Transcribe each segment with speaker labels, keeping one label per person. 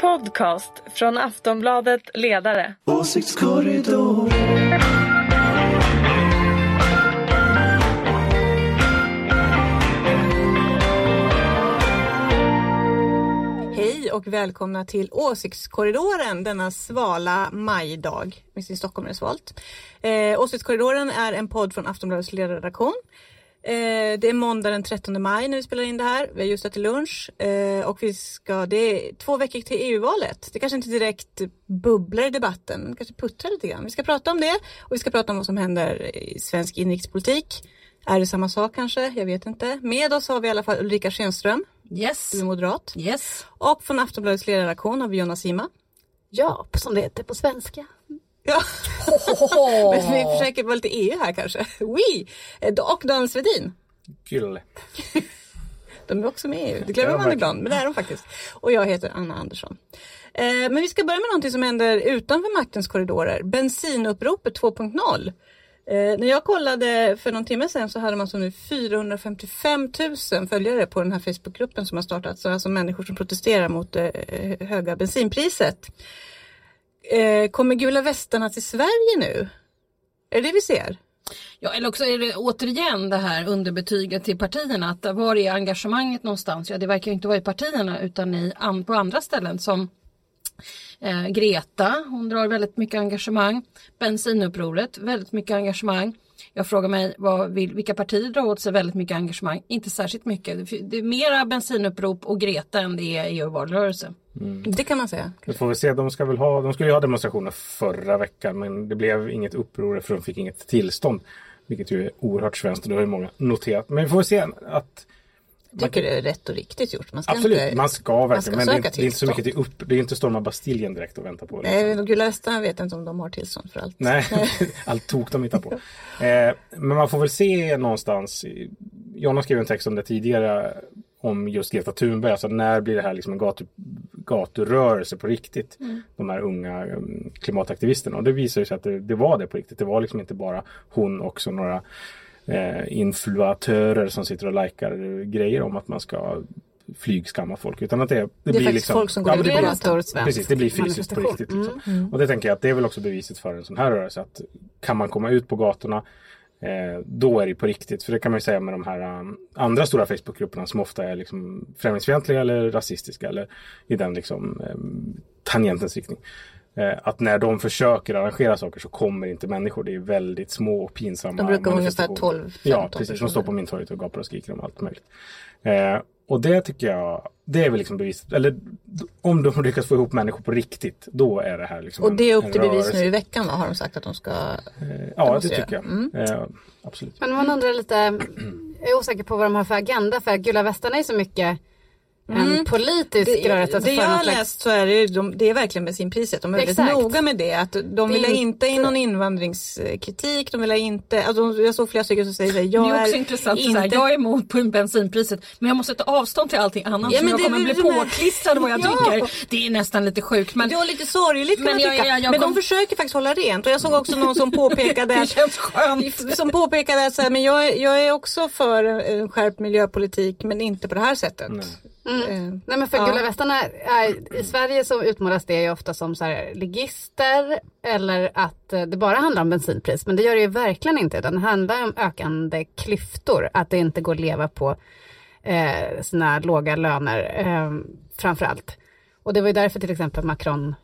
Speaker 1: podcast från Aftonbladet Ledare.
Speaker 2: Åsiktskorridor.
Speaker 3: Hej och välkomna till Åsiktskorridoren denna svala majdag. Visst i Stockholm är det svalt. Eh, Åsiktskorridoren är en podd från Aftonbladets ledarredaktion. Eh, det är måndag den 13 maj när vi spelar in det här. Vi har just ätit lunch eh, och vi ska, det är två veckor till EU-valet. Det kanske inte direkt bubblar i debatten, men kanske puttrar lite grann. Vi ska prata om det och vi ska prata om vad som händer i svensk inrikespolitik. Är det samma sak kanske? Jag vet inte. Med oss har vi i alla fall Ulrika Schenström.
Speaker 4: Yes.
Speaker 3: Du är moderat.
Speaker 4: Yes.
Speaker 3: Och från Aftonbladets ledarredaktion har vi Jonna Sima.
Speaker 5: Ja, som det heter på svenska.
Speaker 3: Ja. Men vi försöker vara lite EU här kanske. Oui. Och Dan Svedin.
Speaker 6: Kul.
Speaker 3: De är också med i EU. Det glömmer man ibland, men det är de faktiskt. Och jag heter Anna Andersson. Eh, men vi ska börja med någonting som händer utanför maktens korridorer. Bensinuppropet 2.0. Eh, när jag kollade för någon timme sedan så hade man så nu 455 000 följare på den här Facebookgruppen som har startats. Alltså människor som protesterar mot det eh, höga bensinpriset. Eh, kommer gula västarna till Sverige nu? Är det det vi ser?
Speaker 4: Ja, eller också är det återigen det här underbetyget till partierna. Att var är engagemanget någonstans? Ja, det verkar ju inte vara i partierna utan i, på andra ställen som eh, Greta, hon drar väldigt mycket engagemang. Bensinupproret, väldigt mycket engagemang. Jag frågar mig vad vill, vilka partier drar åt sig väldigt mycket engagemang? Inte särskilt mycket. Det är mera bensinupprop och Greta än det är EU-valrörelse.
Speaker 3: Det kan man säga.
Speaker 6: Vi får väl se. De, ska väl ha, de skulle ju ha demonstrationer förra veckan men det blev inget uppror för de fick inget tillstånd. Vilket ju är oerhört svenskt och det har ju många noterat. Men vi får se att
Speaker 3: Jag tycker det är rätt och riktigt gjort. Man ska
Speaker 6: Absolut,
Speaker 3: inte...
Speaker 6: man ska verkligen.
Speaker 3: ska
Speaker 6: men det, är det är inte så mycket till upp. Det är inte storma Bastiljen direkt och vänta på.
Speaker 3: Nej,
Speaker 6: Liksom.
Speaker 3: de gula västarna vet inte om de har tillstånd för allt.
Speaker 6: Nej, allt tok de hittar på. Eh, men man får väl se någonstans. Jonna skrev en text om det tidigare. Om just Greta Thunberg. Alltså när blir det här liksom en gatu, gaturörelse på riktigt? De här unga um, klimataktivisterna. Och det visar sig att det, det var det på riktigt. Det var liksom inte bara hon och så några eh, influatörer som sitter och likar grejer om att man ska flygskamma folk. Utan att det, det,
Speaker 3: är
Speaker 6: blir liksom,
Speaker 3: folk som går ut
Speaker 6: det blir-
Speaker 5: svensk
Speaker 6: Precis, det blir fysiskt på riktigt. Liksom. Och det tänker jag att det är väl också beviset för en sån här rörelse. Att kan man komma ut på gatorna eh, då är det på riktigt. För det kan man ju säga med de här um, andra stora Facebookgrupperna som ofta är liksom främlingsfientliga eller rasistiska eller i den liksom um, tangentens riktning. Eh, att när de försöker arrangera saker så kommer inte människor. Det är väldigt små och pinsamma
Speaker 3: De brukar vara ungefär
Speaker 6: manifestationer.
Speaker 3: 12-15
Speaker 6: Ja, precis. De står på Mynttorget och gapar och skriker om allt möjligt. Och det tycker jag, det är väl liksom beviset. Eller om de lyckas få ihop människor på riktigt, då är det här liksom
Speaker 3: Och det är upp till bevis
Speaker 6: rörelse.
Speaker 3: nu i veckan va? Har de sagt att de ska...
Speaker 6: Eh, Ja, det tycker jag.
Speaker 3: Mm.
Speaker 6: Eh, absolut.
Speaker 5: Men man undrar lite, jag är osäker på vad de har för agenda för gula västarna är så mycket en politisk rörelse. alltså
Speaker 3: det jag har
Speaker 5: slags-
Speaker 3: läst så är det, de, det är verkligen bensinpriset. De är väldigt noga med det. Att de vill
Speaker 5: Det är
Speaker 3: inte in någon invandringskritik. De vill inte, alltså, jag såg flera stycken som säger här, jag
Speaker 4: det är också
Speaker 3: är
Speaker 4: intressant.
Speaker 3: Inte,
Speaker 4: Så här, jag är emot på bensinpriset men jag måste ta avstånd till allting annat
Speaker 3: Ja,
Speaker 4: som
Speaker 3: men
Speaker 4: jag
Speaker 3: det är
Speaker 4: kommer bli påklistrad vad jag
Speaker 3: Ja.
Speaker 4: tycker. Det är nästan lite sjukt. Men
Speaker 3: det var lite sorgligt kan
Speaker 4: Men
Speaker 3: man
Speaker 4: jag-
Speaker 3: tycka.
Speaker 4: jag- jag
Speaker 3: men
Speaker 4: kom-
Speaker 3: de försöker faktiskt hålla rent. Och jag såg också någon som påpekade
Speaker 4: det känns skönt.
Speaker 3: som påpekade att så här, men jag, är- jag är också för en skärpt miljöpolitik men inte på det här sättet.
Speaker 5: Mm.
Speaker 3: Eh,
Speaker 5: Nej men för
Speaker 3: Ja.
Speaker 5: gula västarna, är, i Sverige så utmålas det ju ofta som så här ligister eller att eh, det bara handlar om bensinpris. Men det gör det ju verkligen inte. Utan det handlar om ökande klyftor. Att det inte går att leva på eh, sina låga löner eh, framför allt. Och det var ju därför till exempel Macron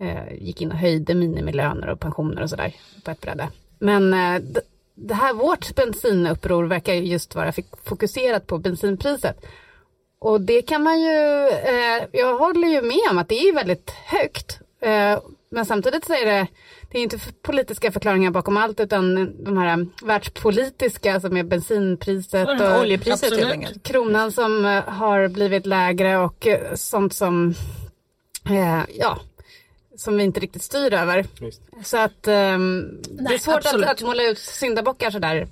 Speaker 5: eh, gick in och höjde minimilöner och pensioner och sådär på ett bräde. Men det här, vårt bensinuppror verkar ju just vara fokuserat på bensinpriset. Och det kan man ju, eh, jag håller ju med om att det är väldigt högt. Eh, men samtidigt så är det, det är inte politiska förklaringar bakom allt utan de här världspolitiska som är bensinpriset och
Speaker 3: oljepriset helt enkelt.
Speaker 5: kronan som eh, har blivit lägre och eh, sånt som, eh, ja, som vi inte riktigt styr över.
Speaker 6: Visst.
Speaker 5: Så att ehm, det är
Speaker 4: Nej,
Speaker 5: svårt att, att måla ut syndabockar sådär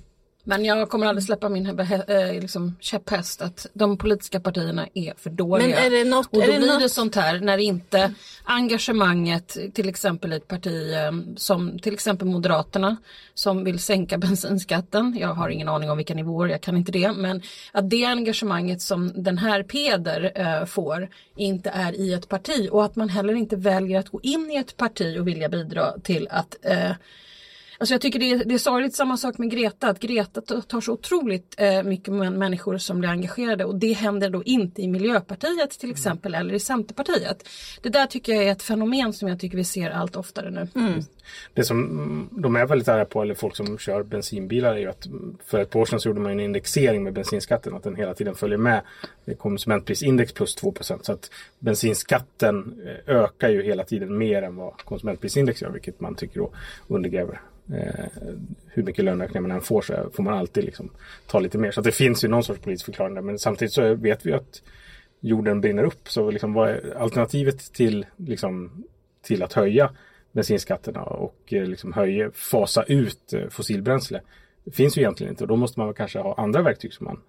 Speaker 4: Men jag kommer aldrig släppa min eh, liksom, käpphäst att de politiska partierna är för dåliga.
Speaker 3: Men är det något-
Speaker 4: och då blir
Speaker 3: något-
Speaker 4: det sånt här när inte engagemanget till exempel i ett parti eh, som till exempel Moderaterna som vill sänka bensinskatten. Jag har ingen aning om vilka nivåer, jag kan inte det. Men att det engagemanget som den här Peder eh, får inte är i ett parti och att man heller inte väljer att gå in i ett parti och vilja bidra till att eh, Alltså jag tycker det är, det är sorgligt samma sak med Greta, att Greta tar så otroligt eh, mycket män- människor som blir engagerade och det händer då inte i Miljöpartiet till exempel eller i Centerpartiet. Det där tycker jag är ett fenomen som jag tycker vi ser allt oftare nu.
Speaker 6: Det som mm, de är väldigt arga på, eller folk som kör bensinbilar, är ju att mm, för ett par år sedan så gjorde man en indexering med bensinskatten. Att den hela tiden följer med konsumentprisindex plus 2% Så att bensinskatten eh, ökar ju hela tiden mer än vad konsumentprisindex gör. Vilket man tycker då undergräver. Eh, hur mycket löneökningar man än får så får man alltid liksom ta lite mer. Så att det finns ju någon sorts politisk förklaring där. Men samtidigt så vet vi att jorden brinner upp. Så liksom vad är alternativet till, liksom, till att höja bensinskatterna och eh, liksom höja, fasa ut eh, fossilbränsle det finns ju egentligen inte. Och då måste man kanske ha andra verktyg som man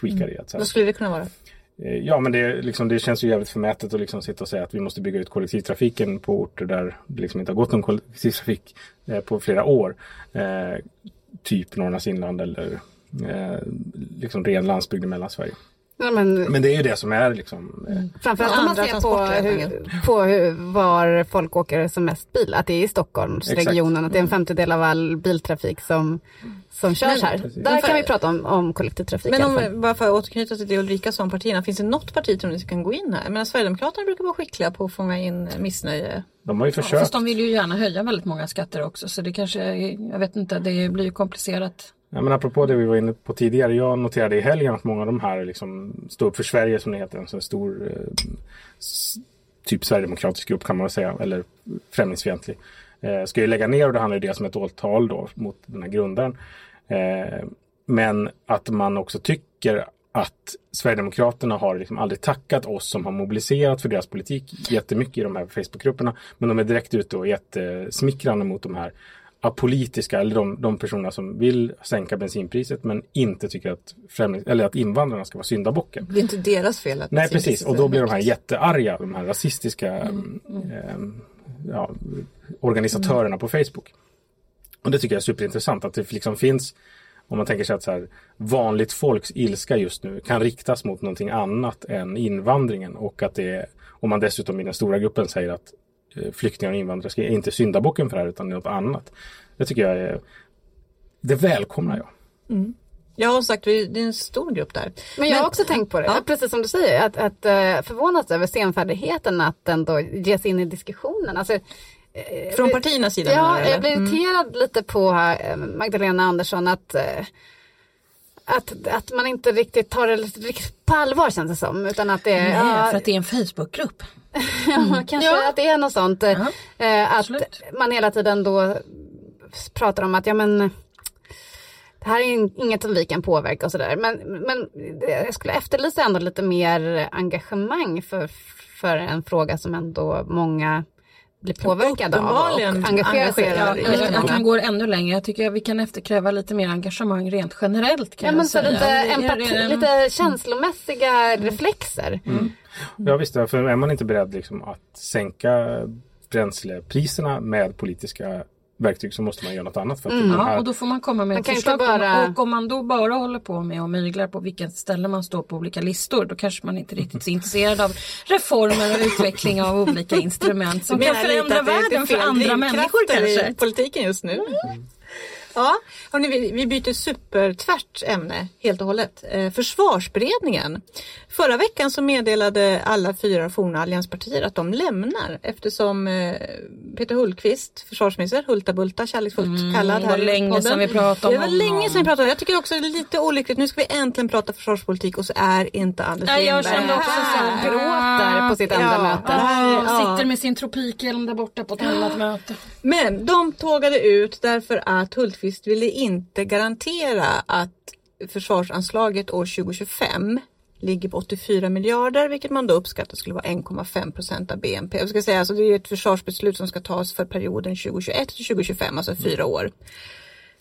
Speaker 6: tweakar i. Att, så här, mm.
Speaker 3: Vad skulle det kunna vara?
Speaker 6: Eh, ja, men det, liksom, det känns ju jävligt förmätet att liksom sitta och säga att vi måste bygga ut kollektivtrafiken på orter där det liksom inte har gått någon kollektivtrafik eh, på flera år. Eh, typ Norrlands inland eller eh, liksom ren landsbygd i Mellansverige.
Speaker 5: Ja, men,
Speaker 6: Men det är ju det som är liksom... Eh,
Speaker 5: Framförallt om man ser på, hur, på hur, var folk åker som mest bil. Att det är i Stockholmsregionen. Att det är en femtedel av all biltrafik som, som körs här.
Speaker 6: Precis.
Speaker 5: Där kan vi prata om, om kollektivtrafik
Speaker 3: Men om, bara för att återknyta till det Ulrika sa om partierna, finns det något parti som ni kan gå in här? Men Sverigedemokraterna brukar vara skickliga på att fånga in missnöje.
Speaker 6: de har ju försökt.
Speaker 4: Fast de vill ju gärna höja väldigt många skatter också så det kanske, jag vet inte, det blir ju komplicerat.
Speaker 6: Ja, men apropå det vi var inne på tidigare. Jag noterade i helgen att många av de här liksom står upp för Sverige som det heter. En sån stor eh, typ sverigedemokratisk grupp kan man väl säga. Eller främlingsfientlig. Eh, ska ju lägga ner och det handlar ju dels om ett åtal då mot den här grundaren. Eh, men att man också tycker att Sverigedemokraterna har liksom aldrig tackat oss som har mobiliserat för deras politik jättemycket i de här Facebookgrupperna. Men de är direkt ute och jättesmickrande mot de här apolitiska eller de, de personerna som vill sänka bensinpriset men inte tycker att, främling, eller att invandrarna ska vara syndabocken.
Speaker 3: Det är inte deras fel att
Speaker 6: Nej precis och då blir de här jättearga, de här rasistiska eh, ja, organisatörerna på Facebook. Och det tycker jag är superintressant att det liksom finns om man tänker sig att så här, vanligt folks ilska just nu kan riktas mot någonting annat än invandringen och att det är, om man dessutom i den stora gruppen säger att flyktingar och invandrare ska inte syndabocken för det här utan något annat. Det tycker jag är, det välkomnar jag.
Speaker 3: Jag har sagt, vi- det är en stor grupp där.
Speaker 5: Men jag har också tänkt på det,
Speaker 3: Ja.
Speaker 5: precis som du säger, att, att uh, förvånas över senfärdigheten att ändå ge sig in i diskussionen. Alltså,
Speaker 3: Från partiernas sida
Speaker 5: Ja,
Speaker 3: eller?
Speaker 5: jag blir irriterad lite på eh, Magdalena Andersson att, eh, att, att man inte riktigt tar det riktigt på allvar känns det som. Utan att det är,
Speaker 4: Nej,
Speaker 5: ja,
Speaker 4: för att det är en Facebookgrupp.
Speaker 5: ja, kanske att det är något sånt. eh, eh, att
Speaker 4: absolut.
Speaker 5: man hela tiden då pratar om att ja men det här är in- inget som vi kan påverka och sådär. Men, men det- jag skulle efterlysa ändå lite mer engagemang för, för en fråga som ändå många blir påverkade av och engagerar sig
Speaker 3: engagerad
Speaker 5: i.
Speaker 4: Jag, jag,
Speaker 3: Mm.
Speaker 4: kan gå ännu längre. Jag tycker att vi kan efterkräva lite mer engagemang rent generellt. Kan
Speaker 5: Ja, men så
Speaker 4: säga.
Speaker 5: lite, empati,
Speaker 4: det
Speaker 5: lite känslomässiga reflexer.
Speaker 6: Ja visst, för är man inte beredd liksom att sänka bränslepriserna med politiska verktyg så måste man göra något annat. För att
Speaker 4: Ja,
Speaker 6: här,
Speaker 4: och då får man komma med
Speaker 5: Man
Speaker 4: ett förslag.
Speaker 5: bara-
Speaker 4: Och om man då bara håller på med och myglar på vilket ställe man står på olika listor då kanske man inte riktigt är intresserad av reformer och utveckling av olika instrument som kan förändra världen för andra människor kanske.
Speaker 3: i politiken just nu. Ja, hörni, vi, vi byter supertvärt ämne helt och hållet. Eh, försvarsberedningen. Förra veckan så meddelade alla fyra forna allianspartier att de lämnar eftersom eh, Peter Hultqvist, försvarsminister, Hulta Bulta, kärleksfullt kallad
Speaker 4: det var länge sedan vi pratade om
Speaker 3: Det var länge
Speaker 4: honom.
Speaker 3: sedan vi pratade om Jag tycker också det är lite olyckligt. Nu ska vi äntligen prata försvarspolitik och så är inte Anders
Speaker 4: Nej, jag
Speaker 3: Lindberg
Speaker 4: kände också så
Speaker 3: här.
Speaker 5: Gråter på sitt andra
Speaker 3: Ja.
Speaker 5: möte.
Speaker 3: Ja.
Speaker 4: sitter med sin tropikhjälm där borta på ett annat möte.
Speaker 3: Men de tågade ut därför att Hultqvist ville inte garantera att försvarsanslaget år 2025 ligger på 84 miljarder vilket man då uppskattar skulle vara 1,5 procent av BNP. Jag ska säga, alltså det är ett försvarsbeslut som ska tas för perioden 2021 till 2025, alltså fyra år.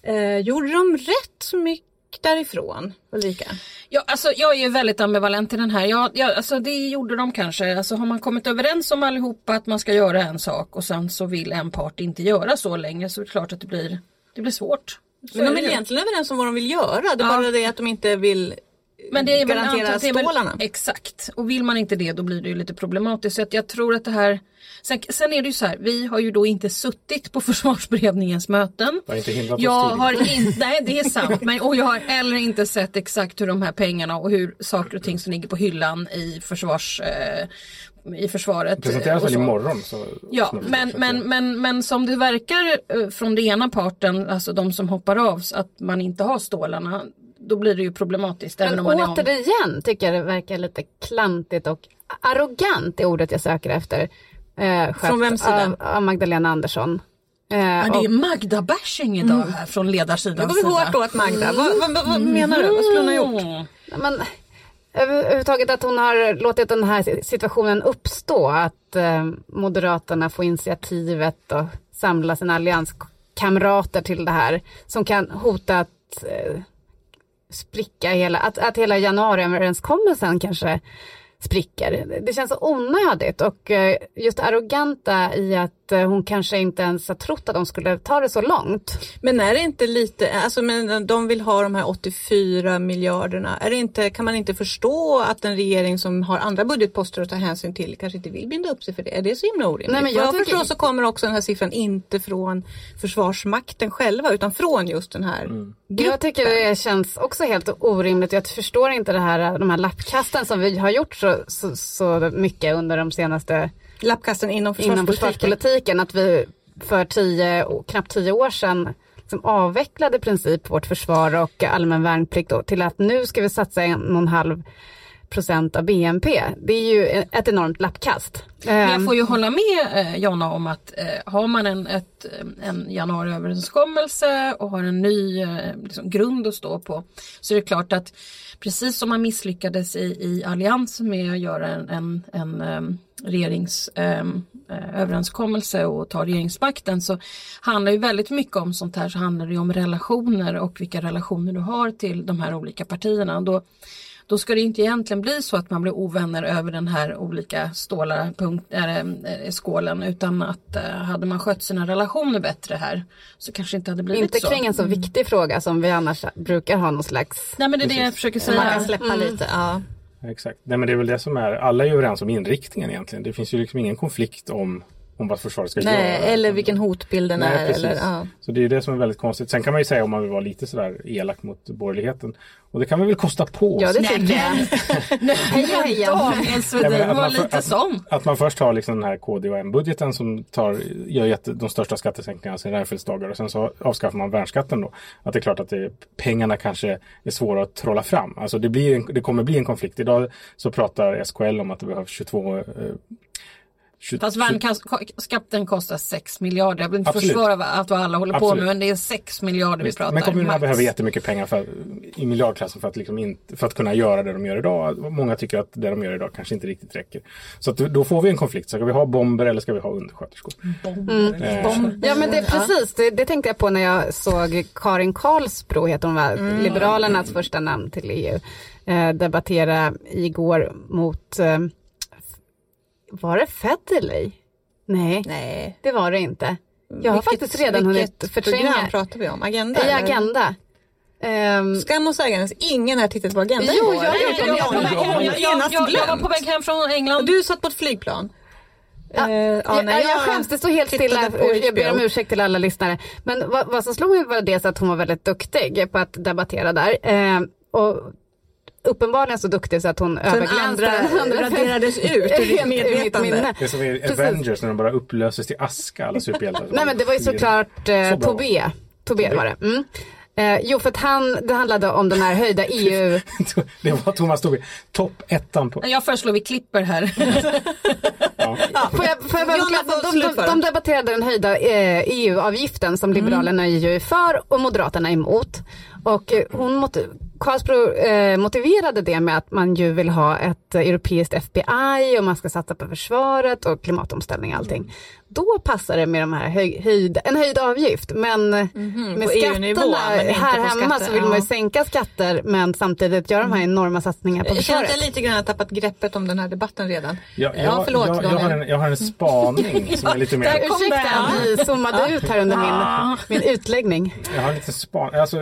Speaker 3: Eh, gjorde de rätt så mycket därifrån Ulrika?
Speaker 4: Ja, alltså, jag är ju väldigt ambivalent i den här. Ja, ja, alltså, det gjorde de kanske. Alltså, har man kommit överens om allihopa att man ska göra en sak och sen så vill en part inte göra så längre så är det klart att det blir, det blir svårt. Så
Speaker 3: Men de
Speaker 4: är
Speaker 3: är egentligen överens om vad de vill göra. Det är
Speaker 4: Ja.
Speaker 3: bara det att de inte vill
Speaker 4: Men det är väl
Speaker 3: garantera
Speaker 4: antar att det är väl-
Speaker 3: stålarna.
Speaker 4: Exakt. Och vill man inte det då blir det ju lite problematiskt. Så att jag tror att det här sen, sen är det ju så här, vi har ju då inte suttit på försvarsberedningens möten.
Speaker 6: Det har inte hindrat oss
Speaker 4: Jag har inte, nej det är sant, men, och jag har heller inte sett exakt hur de här pengarna och hur saker och ting som ligger på hyllan i, försvars, eh, i försvaret.
Speaker 6: Det presenteras väl imorgon? Så,
Speaker 4: Ja,
Speaker 6: jag
Speaker 4: men, men, men, men som det verkar eh, från den ena parten, alltså de som hoppar av, att man inte har stålarna, då blir det ju problematiskt. även
Speaker 5: Men
Speaker 4: om man är om...
Speaker 5: återigen tycker jag det verkar lite klantigt och arrogant är ordet jag söker efter. Eh,
Speaker 3: Från vems sida?
Speaker 5: Av, av Magdalena Andersson. Eh,
Speaker 4: Ja, det
Speaker 5: och-
Speaker 4: är Magda-bashing idag här från
Speaker 3: Det
Speaker 4: ledarsidan.
Speaker 3: var väl hårt åt Magda. Vad, vad, vad, vad menar du? Vad skulle hon ha gjort?
Speaker 4: Mm.
Speaker 5: Men överhuvudtaget att hon har låtit den här situationen uppstå. Att eh, Moderaterna får initiativet och samla sina allianskamrater till det här. Som kan hota att eh, spricka hela, att, att hela januariöverenskommelsen kanske spricker. Det känns så onödigt och eh, just arroganta i att eh, hon kanske inte ens har trott att de skulle ta det så långt.
Speaker 3: Men är det inte lite, alltså men de vill ha de här 84 miljarderna. Är det inte, kan man inte förstå att en regering som har andra budgetposter att ta hänsyn till kanske inte vill binda upp sig för det? Är det så himla orimligt?
Speaker 5: Nej, men jag
Speaker 3: Vad jag förstår så kommer också den här siffran inte från Försvarsmakten själva utan från just den här gruppen.
Speaker 5: Jag tycker det känns också helt orimligt. Jag förstår inte det här, de här lappkasten som vi har gjort så, så, så mycket under de senaste
Speaker 3: lappkasten inom
Speaker 5: inom
Speaker 3: försvarspolitiken.
Speaker 5: försvarspolitiken. Att vi för tio, knappt tio år sedan liksom avvecklade i princip vårt försvar och allmän värnplikt då, till att nu ska vi satsa en och en halv procent av BNP. Det är ju ett enormt lappkast.
Speaker 4: Men
Speaker 5: Ehm,
Speaker 4: jag får ju hålla med eh, Jonna om att eh, har man en, ett, eh, en januariöverenskommelse och har en ny eh, liksom, grund att stå på så är det klart att precis som man misslyckades i, i alliansen med att göra en, en, en regeringsöverenskommelse och ta regeringsmakten så handlar ju väldigt mycket om sånt här så handlar det ju om relationer och vilka relationer du har till de här olika partierna. Och då, då ska det inte egentligen bli så att man blir ovänner över den här olika stålar, punkt, äh, skålen utan att äh, hade man skött sina relationer bättre här så kanske inte hade blivit
Speaker 5: inte
Speaker 4: så.
Speaker 5: kring en så viktig fråga som vi annars brukar ha någon slags
Speaker 4: Nej men det är det jag försöker
Speaker 3: Man kan
Speaker 4: säga.
Speaker 3: släppa lite. Ja.
Speaker 6: Exakt. Nej, men det är väl det som är, alla är ju överens om inriktningen egentligen. Det finns ju liksom ingen konflikt om, om vad försvaret ska
Speaker 3: Nej,
Speaker 6: göra.
Speaker 3: eller vilken hotbild den
Speaker 6: Nej,
Speaker 3: är.
Speaker 6: precis.
Speaker 3: Eller, ja.
Speaker 6: Så det är det som är väldigt konstigt. Sen kan man ju säga om man vill vara lite sådär elak mot borgerligheten. Och det kan vi väl kosta på
Speaker 5: Ja
Speaker 6: oss.
Speaker 5: det tycker jag.
Speaker 4: Heja! Dagens var lite sån.
Speaker 6: Att man först har liksom den här KD och M-budgeten som tar, gör jätte, de största skattesänkningarna sedan Reinfeldts dagar och sen så avskaffar man värnskatten då. Att det är klart att det, pengarna kanske är svåra att trolla fram. Alltså det, blir en, det kommer bli en konflikt. Idag så pratar SKL om att det behövs 22 eh, 20,
Speaker 4: Fast värnskatten kostar 6 miljarder. Jag vill inte
Speaker 6: Absolut.
Speaker 4: försvara att vad alla håller på
Speaker 6: Absolut.
Speaker 4: med men det är 6 miljarder vi
Speaker 6: Visst,
Speaker 4: pratar.
Speaker 6: Men kommunerna
Speaker 4: max.
Speaker 6: behöver jättemycket pengar för, i miljardklassen för att, liksom inte, för att kunna göra det de gör idag. Många tycker att det de gör idag kanske inte riktigt räcker. Så att då- får vi en konflikt. Ska vi ha bomber eller ska vi ha undersköterskor? Eh,
Speaker 5: Ja men det är precis, det, det tänkte jag på när jag såg Karin Karlsbro, heter hon va, Liberalernas första namn till EU, eh, debattera igår mot, eh, var det Federley? Nej,
Speaker 3: Nej.
Speaker 5: det var det inte. Jag har
Speaker 3: Vilket-
Speaker 5: faktiskt redan hunnit
Speaker 3: vilket
Speaker 5: förtränga.
Speaker 3: program pratar vi om? Agenda?
Speaker 5: I
Speaker 3: eller?
Speaker 5: Agenda. Ehm,
Speaker 3: Skam och sägandes, ingen har tittat på Agenda
Speaker 5: Jo, jag vet
Speaker 3: jag,
Speaker 5: om
Speaker 3: jag,
Speaker 5: jag-
Speaker 3: jag, jag,
Speaker 4: Jag, jag, jag, jag var på väg hem från England.
Speaker 3: Och du satt på ett flygplan.
Speaker 5: Ja,
Speaker 3: Eh, ja,
Speaker 5: jag,
Speaker 3: nej,
Speaker 5: jag skäms, det står helt stilla. Jag ber om ursäkt till alla lyssnare. Men vad, vad som slog mig var dels att hon var väldigt duktig på att debattera där. Eh, och uppenbarligen så duktig så att hon
Speaker 3: Den
Speaker 5: överglänste
Speaker 3: andra raderades ut ur ditt medvetande.
Speaker 6: Det är som i
Speaker 5: Precis.
Speaker 6: Avengers när de bara upplöses till aska alla superhjältar.
Speaker 5: Nej men det var ju såklart eh,
Speaker 6: Så bra.
Speaker 5: Tobé. Tobé var det. Mm. Eh, jo för att han, det handlade om den här höjda EU...
Speaker 6: det var Thomas Tobé. Topp ettan på...
Speaker 4: Jag föreslår vi klipper här.
Speaker 6: Ja.
Speaker 5: Får jag, får jag bara
Speaker 3: Jonna,
Speaker 5: förklara?
Speaker 3: får
Speaker 5: de, de,
Speaker 3: slutföra.
Speaker 5: de debatterade den höjda eh, EU-avgiften som Liberalerna ju är för och Moderaterna emot. Och eh, hon måtte Karlsbro eh, motiverade det med att man ju vill ha ett eh, europeiskt FBI och man ska satsa på försvaret och klimatomställning och allting. Då passar det med de här höj, höjd, en höjd avgift. Men med
Speaker 3: Mhm, på EU-nivå,
Speaker 5: skatterna här hemma
Speaker 3: skatter,
Speaker 5: så vill man ju
Speaker 3: ja.
Speaker 5: sänka skatter men samtidigt göra de här enorma satsningarna på
Speaker 3: Jag känner
Speaker 5: försvaret.
Speaker 3: att jag lite grann har tappat greppet om den här debatten redan.
Speaker 6: Jag,
Speaker 3: Ja,
Speaker 6: jag,
Speaker 3: förlåt,
Speaker 6: jag, jag, har en, jag har en spaning som är lite mer...
Speaker 3: Där
Speaker 5: Ursäkta att vi zoomade ut här under min, min utläggning.
Speaker 6: Jag har en liten span. Alltså,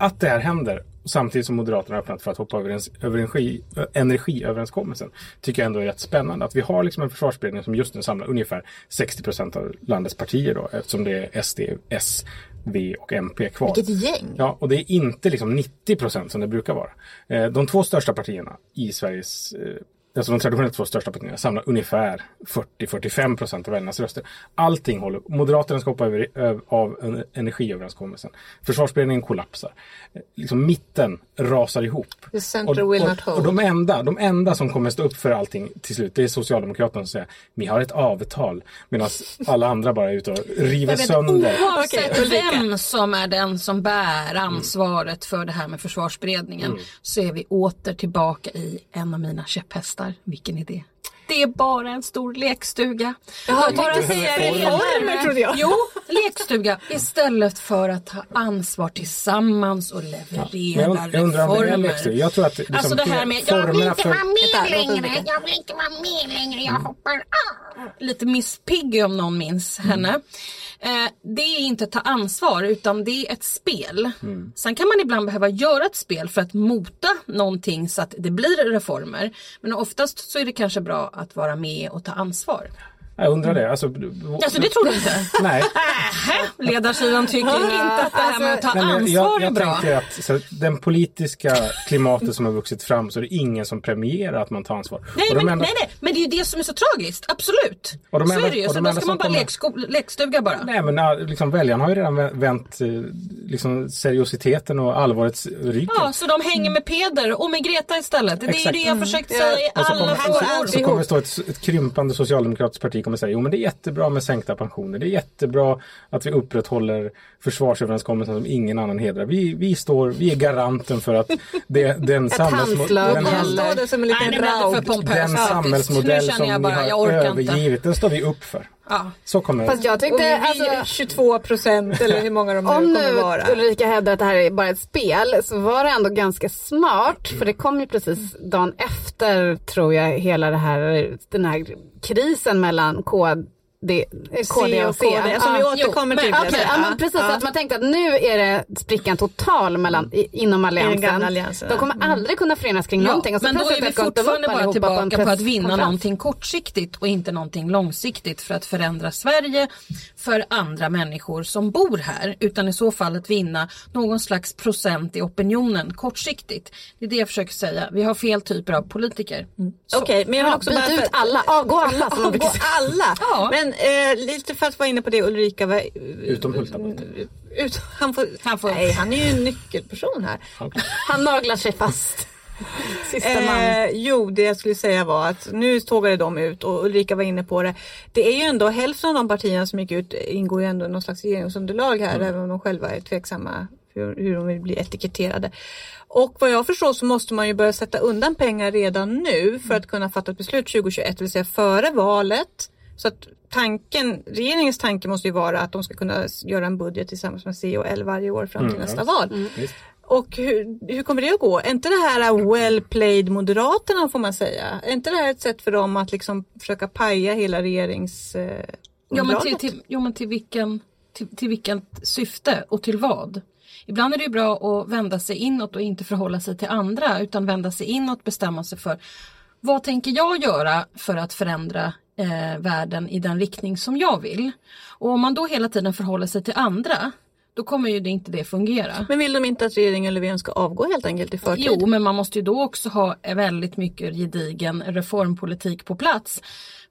Speaker 6: att det här händer samtidigt som Moderaterna har öppnat för att hoppa över, en, över energi, ö, energiöverenskommelsen tycker jag ändå är rätt spännande. Att vi har liksom en försvarsberedning som just nu samlar ungefär 60 procent av landets partier då eftersom det är SD, S, V och MP kvar.
Speaker 3: Vilket gäng.
Speaker 6: Ja, och det är inte liksom 90 procent som det brukar vara. Eh, De två största partierna i Sveriges eh, Alltså de traditionellt två största partierna samlar ungefär 40-45 procent av väljarnas röster. Allting håller. Moderaterna ska hoppa över, över av en- energiöverenskommelsen. Försvarsberedningen kollapsar. Liksom mitten rasar ihop.
Speaker 3: The center will not
Speaker 6: och,
Speaker 3: hold.
Speaker 6: och de, enda, de enda som kommer stå upp för allting till slut, det är Socialdemokraterna som säger vi har ett avtal. Medan alla andra bara är ute och river
Speaker 4: vet,
Speaker 6: sönder.
Speaker 4: oavsett vem som är den som bär ansvaret för det här med försvarsberedningen så är vi åter tillbaka i en av mina käpphästar. Vilken är det? Det är bara en stor lekstuga.
Speaker 3: Jaha,
Speaker 4: Jag
Speaker 3: bara
Speaker 4: tänkte
Speaker 3: säga
Speaker 4: det
Speaker 3: reformer, trodde jag.
Speaker 4: Jo, lekstuga. Istället för att ta ansvar tillsammans och leverera
Speaker 6: Men jag, jag undrar om det är
Speaker 4: reformer.
Speaker 6: läxor. Jag tror att liksom,
Speaker 4: Alltså det här med, jag vill inte
Speaker 6: för-
Speaker 4: vara med längre, jag vill inte vara med längre, jag hoppar av. Lite Miss Piggy om någon minns henne. Eh, det är inte att ta ansvar utan det är ett spel. Sen kan man ibland behöva göra ett spel för att mota någonting så att det blir reformer. Men oftast så är det kanske bra att vara med och ta ansvar.
Speaker 6: Jag undrar det. Alltså,
Speaker 4: Alltså det tror du inte?
Speaker 6: Nej.
Speaker 4: Nähä, ledarsidan tycker inte att det här med att ta ansvar
Speaker 6: jag,
Speaker 4: är
Speaker 6: jag
Speaker 4: bra.
Speaker 6: tänker att så, den politiska klimatet som har vuxit fram så är det ingen som premierar att man tar ansvar.
Speaker 4: Nej men,
Speaker 6: enda-
Speaker 4: nej, nej, men det är ju det som är så tragiskt, absolut.
Speaker 6: Och de
Speaker 4: så
Speaker 6: enda-
Speaker 4: är det ju,
Speaker 6: och
Speaker 4: så
Speaker 6: de
Speaker 4: då ska man bara
Speaker 6: kommer-
Speaker 4: lekstuga bara.
Speaker 6: Nej men äh, liksom, väljarna har ju redan vänt eh, liksom, seriositeten och allvaret ryggen.
Speaker 4: Ja, så de hänger med Peder och med Greta istället. Det är ju det jag försökt säga i alla
Speaker 6: så, så kommer det stå ett, ett krympande socialdemokratiskt parti kommer säga jo men det är jättebra med sänkta pensioner. Det är jättebra att vi upprätthåller försvarsöverenskommelsen som ingen annan hedrar. Vi, vi står, vi är garanten för att det, den, samhällsmo-
Speaker 5: handslag
Speaker 6: den, den samhällsmodell som ni har
Speaker 4: jag orkar inte.
Speaker 6: övergivit, den står vi upp för.
Speaker 4: Ja.
Speaker 6: Så kommer
Speaker 5: Fast jag tyckte,
Speaker 3: vi
Speaker 5: alltså,
Speaker 3: är 22 procent eller hur många de nu
Speaker 5: Om
Speaker 3: kommer
Speaker 5: nu
Speaker 3: vara.
Speaker 5: Ulrika hävdar att det här är bara ett spel så var det ändå ganska smart för det kom ju precis dagen efter tror jag hela det här, den här krisen mellan KD, eh, KD och C.
Speaker 3: KD, som vi
Speaker 5: Ja.
Speaker 3: återkommer
Speaker 4: Jo,
Speaker 3: till.
Speaker 4: men-
Speaker 3: säga.
Speaker 5: ja, men precis.
Speaker 3: Ja.
Speaker 5: Att man tänkte att nu är det sprickan total mellan, inom alliansen.
Speaker 3: alliansen,
Speaker 5: De
Speaker 3: ja.
Speaker 5: kommer aldrig kunna förenas kring någonting. Och så
Speaker 4: men då är vi fortfarande bara
Speaker 5: allihopa på
Speaker 4: tillbaka på att vinna någonting kortsiktigt och inte någonting långsiktigt för att förändra Sverige för andra människor som bor här. Utan i så fall att vinna någon slags procent i opinionen kortsiktigt. Det är det jag försöker säga. Vi har fel typer av politiker. Så.
Speaker 3: Okej, men jag vill
Speaker 5: Ja,
Speaker 3: också
Speaker 5: byt
Speaker 3: bara...
Speaker 5: ut alla, avgå alla
Speaker 3: Avgå alla!
Speaker 4: Ja.
Speaker 3: Men eh, lite för att vara inne på det Ulrika var...
Speaker 6: Utom Hultabult.
Speaker 3: Ut, han, får,
Speaker 4: Han får-
Speaker 3: Nej, han är ju en nyckelperson här.
Speaker 5: Han naglar sig fast. Sista man.
Speaker 3: Eh, jo, det jag skulle säga var att nu tågade de ut och Ulrika var inne på det. Det är ju ändå hälften av de partierna som gick ut ingår ju ändå i någon slags regeringsunderlag här även om de själva är tveksamma hur, hur de vill bli etiketterade. Och vad jag förstår så måste man ju börja sätta undan pengar redan nu för att kunna fatta ett beslut 2021, det vill säga före valet. Så att tanken, regeringens tanke måste ju vara att de ska kunna göra en budget tillsammans med C och L varje år fram till
Speaker 6: Mm,
Speaker 3: nästa
Speaker 6: ja,
Speaker 3: val.
Speaker 6: Visst.
Speaker 3: Och hur, hur kommer det att gå? Är inte det här well played Moderaterna får man säga? Är inte det här ett sätt för dem att liksom försöka paja hela regerings... Eh,
Speaker 4: Ja, men till, till, jo, men till, vilken, till, till vilket syfte och till vad? Ibland är det ju bra att vända sig inåt och inte förhålla sig till andra utan vända sig inåt, bestämma sig för vad tänker jag göra för att förändra eh, världen i den riktning som jag vill. Och om man då hela tiden förhåller sig till andra då kommer ju det inte det fungera.
Speaker 3: Men vill de inte att regeringen Löfven ska avgå helt enkelt i förtid?
Speaker 4: Jo, men man måste ju då också ha väldigt mycket gedigen reformpolitik på plats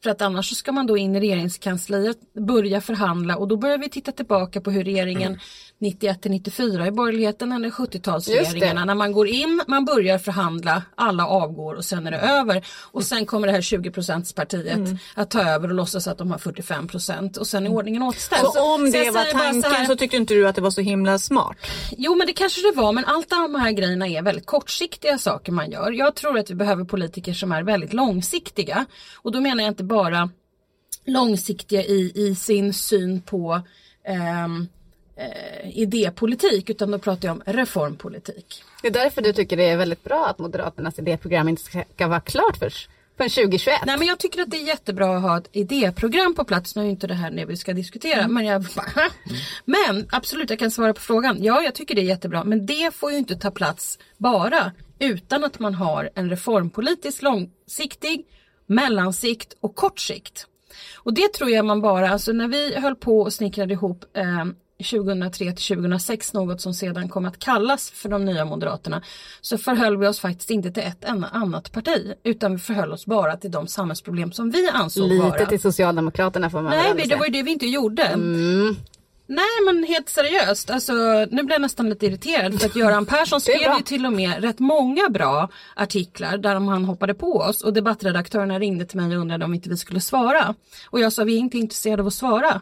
Speaker 4: För att annars så ska man då in i regeringskansliet, börja förhandla och då börjar vi titta tillbaka på hur regeringen 91 till 94 i borgerligheten eller 70-talsregeringarna när man går in, man börjar förhandla, alla avgår och sen är det över. Och sen kommer det här 20 partiet att ta över och låtsas att de har 45% och sen är ordningen återställd.
Speaker 3: Så om
Speaker 4: Så jag
Speaker 3: det var
Speaker 4: så
Speaker 3: tanken
Speaker 4: här-
Speaker 3: så tyckte inte du att det var så himla smart?
Speaker 4: Jo men det kanske det var men allt de här grejerna är väldigt kortsiktiga saker man gör. Jag tror att vi behöver politiker som är väldigt långsiktiga. Och då menar jag inte bara långsiktiga i, i sin syn på ehm, eh, idépolitik utan då pratar jag om reformpolitik.
Speaker 5: Det är därför du tycker det är väldigt bra att Moderaternas idéprogram inte ska, vara klart för, förrän 2021.
Speaker 4: Nej men jag tycker att det är jättebra att ha ett idéprogram på plats. Nu är inte det här det vi ska diskutera. Men, jag bara, men absolut jag kan svara på frågan. Ja jag tycker det är jättebra. Men det får ju inte ta plats bara utan att man har en reformpolitisk långsiktig, mellansikt och kort sikt. Och det tror jag man bara, alltså när vi höll på och snickrade ihop eh, 2003 till 2006 något som sedan kom att kallas för de nya moderaterna så förhöll vi oss faktiskt inte till ett enda annat parti utan vi förhöll oss bara till de samhällsproblem som vi ansåg
Speaker 5: Lite
Speaker 4: vara.
Speaker 5: till Socialdemokraterna får man
Speaker 4: Nej
Speaker 5: väl
Speaker 4: det var ju det vi inte gjorde.
Speaker 5: Mm.
Speaker 4: Nej men helt seriöst, alltså, nu blir jag nästan lite irriterad för att Göran Persson skrev ju till och med rätt många bra artiklar där han hoppade på oss och debattredaktörerna ringde till mig och undrade om inte vi skulle svara. Och jag sa vi är inte intresserade av att svara.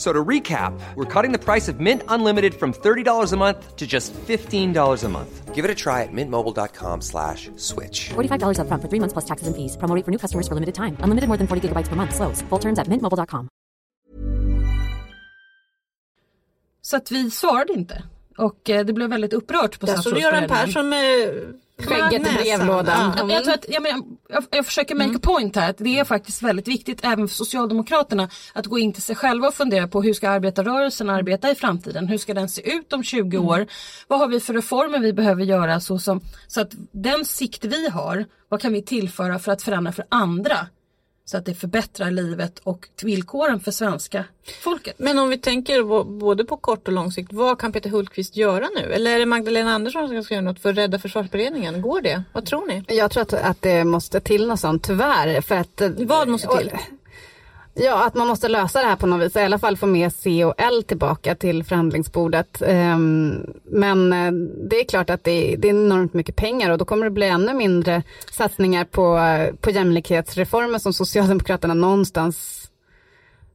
Speaker 7: F- So to recap, we're cutting the price of Mint Unlimited from $30 a month to just $15 a month. Give it a try at mintmobile.com slash switch.
Speaker 8: $45 upfront for three months plus taxes and fees. Promo rate for new customers for limited time. Unlimited more than 40 gigabytes per month. Slows. Full terms at mintmobile.com.
Speaker 4: Så att vi svarade inte. Och eh, det blev väldigt upprört på
Speaker 3: Där stod Göran
Speaker 4: statsrådsberedningen.
Speaker 3: Persson med
Speaker 5: Skägget i
Speaker 3: näsan.
Speaker 5: brevlådan.
Speaker 3: Ja.
Speaker 4: Ja, Jag, tror att, jag, menar, jag, jag försöker make a point här att det är faktiskt väldigt viktigt även för Socialdemokraterna att gå in till sig själva och fundera på hur ska arbetarrörelsen arbeta i framtiden? Hur ska den se ut om 20 år? Vad har vi för reformer vi behöver göra så, som, så att den sikt vi har, vad kan vi tillföra för att förändra för andra? Så att det förbättrar livet och villkoren för svenska folket.
Speaker 3: Men om vi tänker både på kort och lång sikt, vad kan Peter Hultqvist göra nu? Eller är det Magdalena Andersson som ska göra något för att rädda försvarsberedningen? Går det? Vad tror ni?
Speaker 5: Jag tror att, att det måste till något sånt, tyvärr. För att,
Speaker 3: Vad måste till?
Speaker 5: Ja, att man måste lösa det här på något vis. I alla fall få med C och L tillbaka till förhandlingsbordet. Ehm, men eh, det är klart att det är, enormt mycket pengar och då kommer det bli ännu mindre satsningar på, eh, på jämlikhetsreformer som Socialdemokraterna någonstans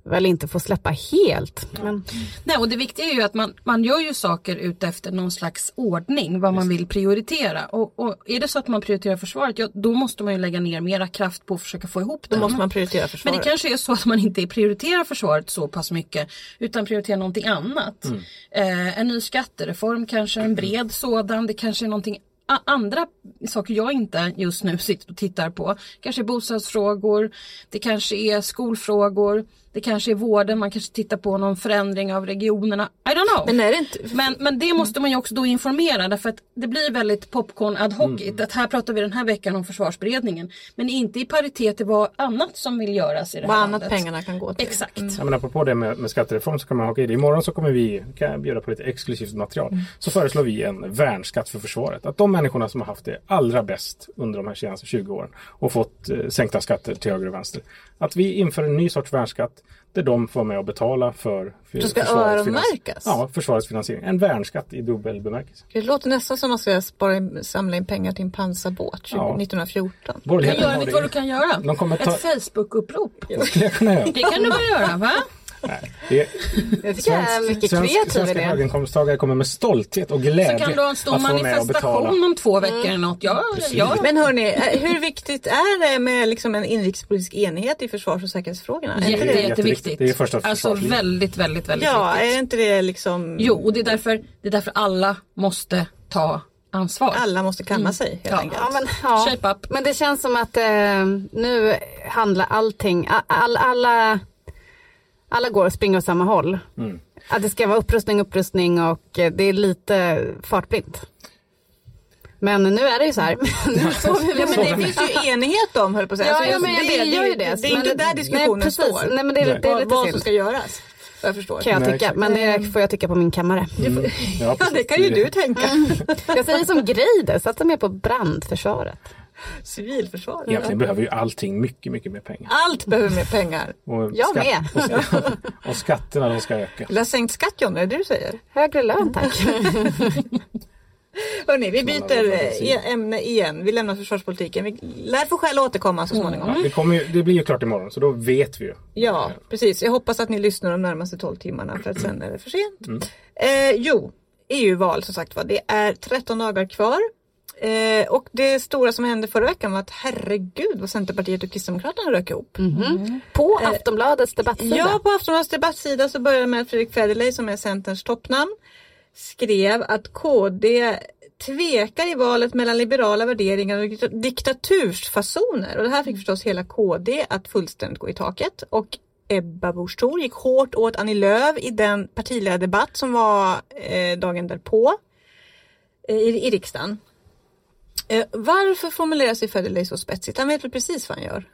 Speaker 5: väl inte får släppa helt. Men,
Speaker 4: Nej, och det viktiga är ju att man, man gör ju saker utefter någon slags ordning vad man vill prioritera. Och, och är det så att man prioriterar försvaret, ja, då måste man ju lägga ner mera kraft på att försöka få ihop
Speaker 3: Då
Speaker 4: det.
Speaker 3: måste man prioritera
Speaker 4: Men
Speaker 3: försvaret.
Speaker 4: det kanske är så att man inte prioriterar försvaret så pass mycket utan prioriterar någonting annat. Eh, en ny skattereform kanske, en bred sådan, det kanske är någonting andra saker jag inte just nu sitter och tittar på. Kanske bostadsfrågor, det kanske är skolfrågor, det kanske är vården, man kanske tittar på någon förändring av regionerna. I don't know.
Speaker 3: Men är det inte...
Speaker 4: Men, men det måste man ju också då informera därför att det blir väldigt popcorn ad hoc. Att här pratar vi den här veckan om försvarsberedningen. Men inte i paritet till vad annat som vill göras i det här
Speaker 3: Vad annat
Speaker 4: landet.
Speaker 3: pengarna kan gå till.
Speaker 4: Exakt.
Speaker 6: Ja, men apropå det med, med skattereform så kan man haka i det. Imorgon så kommer vi kan bjuda på lite exklusivt material. Så föreslår vi en värnskatt för försvaret. Att de människorna som har haft det allra bäst under de här senaste 20 åren och fått eh, sänkta skatter till höger och vänster. Att vi inför en ny sorts värnskatt där de får med och betala för, för
Speaker 3: Det ska öronmärkas?
Speaker 6: Ja, försvarets finansiering. En värnskatt i dubbel bemärkelse.
Speaker 3: Det låter nästan som att man ska spara in, samla in pengar till en pansarbåt 20,
Speaker 6: Ja.
Speaker 3: 1914.
Speaker 4: Men
Speaker 6: Borgerligheten
Speaker 4: Göran,
Speaker 6: har
Speaker 4: vet
Speaker 6: det-
Speaker 4: du vad du kan göra?
Speaker 6: De kommer ta-
Speaker 4: Ett Facebook-upprop.
Speaker 6: Det skulle jag kunna göra.
Speaker 4: Det kan du väl göra va?
Speaker 6: Nej, det,
Speaker 5: det tycker jag är mycket kreativ
Speaker 6: svenska höginkomsttagare kommer med stolthet och glädje
Speaker 4: Så kan du ha en stor manifestation om två veckor eller något. Ja, ja.
Speaker 3: Men hörni, eh, hur viktigt är det med liksom en inrikespolitisk enhet i försvars och säkerhetsfrågorna? Är inte
Speaker 4: Jätte,
Speaker 3: det?
Speaker 6: jätteviktigt.
Speaker 4: jätteviktigt.
Speaker 6: Det är första
Speaker 4: Alltså väldigt, väldigt, väldigt
Speaker 3: Ja,
Speaker 4: viktigt.
Speaker 3: är inte det liksom...
Speaker 4: Jo, och det är, därför, det är därför alla måste ta ansvar.
Speaker 3: Alla måste kamma sig helt
Speaker 4: Ja.
Speaker 3: enkelt.
Speaker 5: ja, men, ja.
Speaker 4: Shape up.
Speaker 5: men det känns som att eh, nu handlar allting, all, alla, alla går och springer åt samma håll. Att det ska vara upprustning, upprustning och eh, det är lite fartblint. Men nu är det ju så här.
Speaker 3: Ja, men det finns ju enighet om höll på att säga.
Speaker 5: Ja,
Speaker 3: Alltså,
Speaker 5: ja, men
Speaker 3: det,
Speaker 5: det gör ju det.
Speaker 3: Det är inte där diskussionen
Speaker 5: nej,
Speaker 3: står.
Speaker 5: Nej, men det, är- det är lite
Speaker 3: vad som ska göras. Jag förstår.
Speaker 5: Kan jag
Speaker 6: Nej,
Speaker 5: tycka. Men det får jag tycka på min kammare.
Speaker 6: Ja,
Speaker 3: Ja,
Speaker 6: precis.
Speaker 3: det kan ju du tänka.
Speaker 5: Jag säger som Greider, satsa mer på brandförsvaret.
Speaker 3: Civilförsvar.
Speaker 6: Egentligen behöver ju allting mycket, mycket mer pengar.
Speaker 3: Allt behöver mer pengar.
Speaker 6: Och
Speaker 5: Jag med.
Speaker 6: Och, skatt- och skatterna de ska öka.
Speaker 3: Vill ha sänkt skatt John? Är det du säger?
Speaker 5: Högre lön tack.
Speaker 3: Hörrni, vi byter eh, ämne igen. Vi lämnar försvarspolitiken. Vi lär få skäl att återkomma så småningom.
Speaker 6: Ja, det, ju, det blir ju klart imorgon så då vet vi ju.
Speaker 3: Ja, precis. Jag hoppas att ni lyssnar de närmaste 12 timmarna för att sen är det för sent. Eh, jo, EU-val som sagt var. Det är 13 dagar kvar. Eh, och det stora som hände förra veckan var att herregud vad Centerpartiet och Kristdemokraterna rök ihop.
Speaker 5: På Aftonbladets debattsida.
Speaker 3: Ja, på Aftonbladets debattsida så började det med att Fredrik Federley som är Centerns toppnamn skrev att KD tvekar i valet mellan liberala värderingar och dikta- diktatursfasoner. Och det här fick förstås hela KD att fullständigt gå i taket. Och Ebba Busch Thor gick hårt åt Annie Lööf i den partiledardebatt som var eh, dagen därpå eh, i, i riksdagen. Eh, varför formulerar sig Federley så spetsigt? Han vet väl precis vad han gör?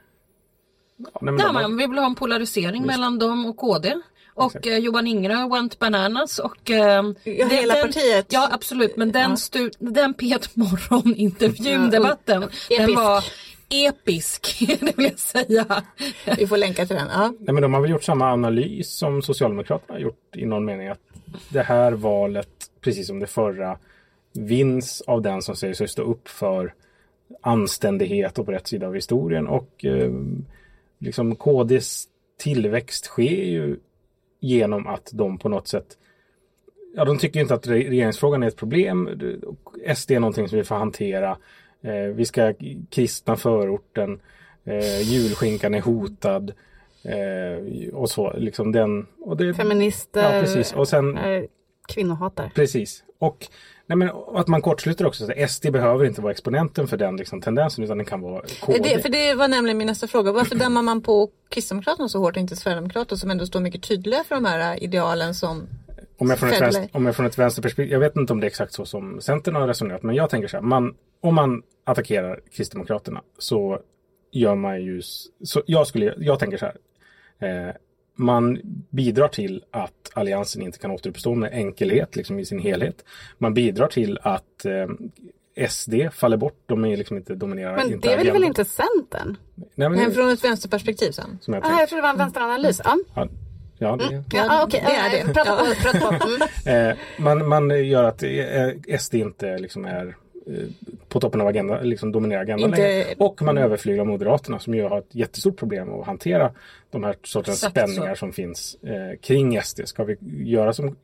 Speaker 6: Ja, nej,
Speaker 4: Ja,
Speaker 6: har-
Speaker 4: man vill ha en polarisering mellan dem och KD. Och eh, Johan Ingerö went bananas och... Eh,
Speaker 3: Ja, hela partiet.
Speaker 4: Ja absolut men den, stu, den P1 morgon-intervjun, debatten, den
Speaker 5: Episk.
Speaker 4: var episk, det vill jag säga.
Speaker 3: Vi får länka till den. Ja.
Speaker 6: Nej, men de har väl gjort samma analys som Socialdemokraterna har gjort i någon mening. Att det här valet, precis som det förra, vinns av den som säger sig stå upp för anständighet och på rätt sida av historien. Och eh, liksom KDs tillväxt sker ju genom att de på något sätt Ja, de tycker inte att re- regeringsfrågan är ett problem. SD är någonting som vi får hantera. Eh, vi ska kristna förorten. Eh, julskinkan är hotad. Eh, och så, liksom den. Och det,
Speaker 5: Feminister.
Speaker 6: Ja, precis. Och sen,
Speaker 5: kvinnohatare.
Speaker 6: precis. Och, nej men, att man kortsluter också. Så SD behöver inte vara exponenten för den liksom, tendensen utan den kan vara KD.
Speaker 3: Det, för det var nämligen min nästa fråga. Varför dömer man på Kristdemokraterna så hårt och inte Sverigedemokraterna som ändå står mycket tydliga för de här idealen som
Speaker 6: Om jag, från ett vänster, om jag från ett vänsterperspektiv, jag vet inte om det är exakt så som Centern har resonerat, men jag tänker så här, man, om man attackerar Kristdemokraterna så gör man ju, så jag, skulle, jag tänker så här, eh, man bidrar till att alliansen inte kan återuppstå med enkelhet liksom i sin helhet. Man bidrar till att eh, SD faller bort, de är liksom inte dominerar.
Speaker 5: Men
Speaker 6: inte
Speaker 5: det är väl, inte Centern?
Speaker 6: Nej, men,
Speaker 3: men från ett vänsterperspektiv sen?
Speaker 6: som jag
Speaker 5: Ah, jag trodde det var en vänsteranalys. Ja,
Speaker 6: Ja, ja, det,
Speaker 5: ja ah, okej.
Speaker 3: det är
Speaker 5: Eh,
Speaker 3: det.
Speaker 5: Prata på. Prata på. Mm.
Speaker 6: Eh, man, man gör att eh, SD inte liksom är på toppen av agendan, liksom dominerar agendan
Speaker 3: Inte-
Speaker 6: längre. Och man överflyglar Moderaterna som ju har ett jättestort problem att hantera de här sortens
Speaker 4: Exakt
Speaker 6: spänningar
Speaker 4: så.
Speaker 6: som finns eh, kring SD. Ska vi göra som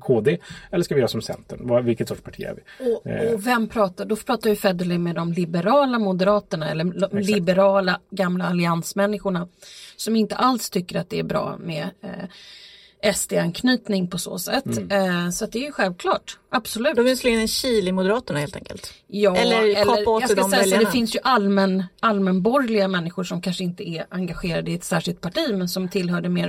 Speaker 6: KD eller ska vi göra som Centern? Vilket sorts parti är vi?
Speaker 4: Och, och vem pratar? Då pratar ju Federley med de liberala moderaterna eller lo- liberala gamla alliansmänniskorna som inte alls tycker att det är bra med eh, SD-anknytning på så sätt. Eh, så det är ju självklart, absolut.
Speaker 3: De vill slå in en kil i Moderaterna helt enkelt.
Speaker 4: Ja,
Speaker 3: Eller kapa åt
Speaker 4: jag ska
Speaker 3: de
Speaker 4: säga så, det finns ju allmän, allmänborgerliga människor som kanske inte är engagerade i ett särskilt parti men som tillhör den mer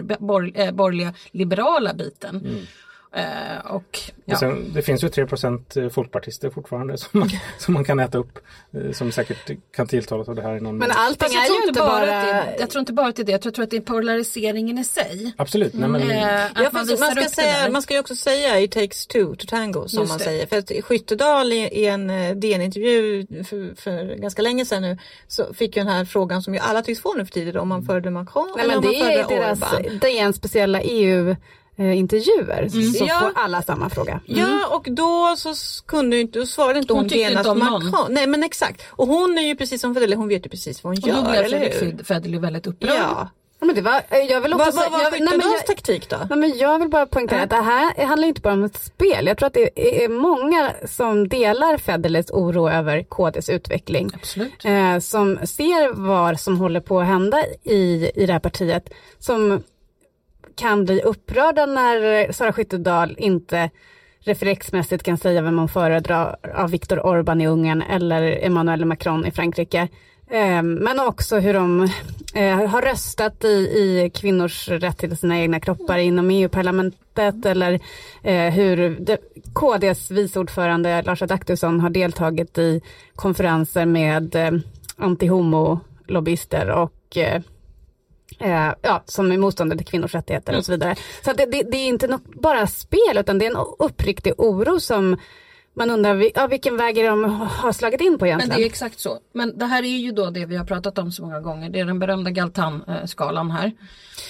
Speaker 4: eh, borgerliga liberala biten. Eh, och, ja.
Speaker 6: Och sen, det finns ju 3% folkpartister fortfarande som man, som man kan äta upp. Eh, som säkert kan tilltalas av det här i någon
Speaker 5: Men allting
Speaker 4: jag,
Speaker 5: är
Speaker 4: tror
Speaker 5: ju
Speaker 4: inte bara det, jag tror inte bara att det är det, jag tror, tror att det är polariseringen i sig.
Speaker 6: Absolut, nej, men,
Speaker 4: Eh, att
Speaker 3: Ja,
Speaker 4: man
Speaker 3: man, ska säga, man ska ju också säga it takes two to tango som
Speaker 4: Just
Speaker 3: man
Speaker 4: det.
Speaker 3: säger. För att Skyttedal i, i en eh, DN-intervju för, för ganska länge sedan nu så fick ju den här frågan som ju alla tycks få nu för tiden om man föredrar Macron
Speaker 5: Nej,
Speaker 3: eller
Speaker 5: men
Speaker 3: om
Speaker 5: det
Speaker 3: man
Speaker 5: är
Speaker 3: föredrar
Speaker 5: deras,
Speaker 3: Orban.
Speaker 5: det är en speciella EU-intervjuer. Så
Speaker 3: Ja.
Speaker 5: får alla samma fråga.
Speaker 3: Ja och då så kunde ju inte, då svarade inte hon,
Speaker 4: Hon
Speaker 3: genast
Speaker 4: inte
Speaker 3: Macron. Nej men exakt. Och hon är ju precis som Federley, hon vet ju precis vad hon
Speaker 4: Och då
Speaker 3: gör,
Speaker 4: blev
Speaker 3: eller
Speaker 4: Fredrik
Speaker 3: hur?
Speaker 4: Fed- Federley väldigt upprörd.
Speaker 3: Ja.
Speaker 5: Ja, men det var, eh, jag vill också
Speaker 3: Vad var
Speaker 5: jag-
Speaker 3: taktik då?
Speaker 5: Nej, men jag vill bara poängtera att det här handlar inte bara om ett spel. Jag tror att det är många som delar Federleys oro över KDs utveckling.
Speaker 4: Absolut.
Speaker 5: Eh, som ser vad som håller på att hända i, i det här partiet. Som kan bli upprörda när Sara Skyttedal inte reflexmässigt kan säga vem man föredrar av Viktor Orbán i Ungern eller Emmanuel Macron i Frankrike. Ehm, men också hur de eh, har röstat i, i kvinnors rätt till sina egna kroppar inom EU-parlamentet eller eh, hur KDs vice ordförande Lars Adaktusson har deltagit i konferenser med eh, anti-homo-lobbyister och eh, eh, ja, som är motståndare till kvinnors rättigheter och så vidare. Så det, det, det är inte något, bara spel utan det är en uppriktig oro som man undrar ja, vilken väg är de har slagit in på
Speaker 4: Men
Speaker 5: egentligen.
Speaker 4: det är exakt så. Men det här är ju då det vi har pratat om så många gånger. Det är den berömda Galtan-skalan här.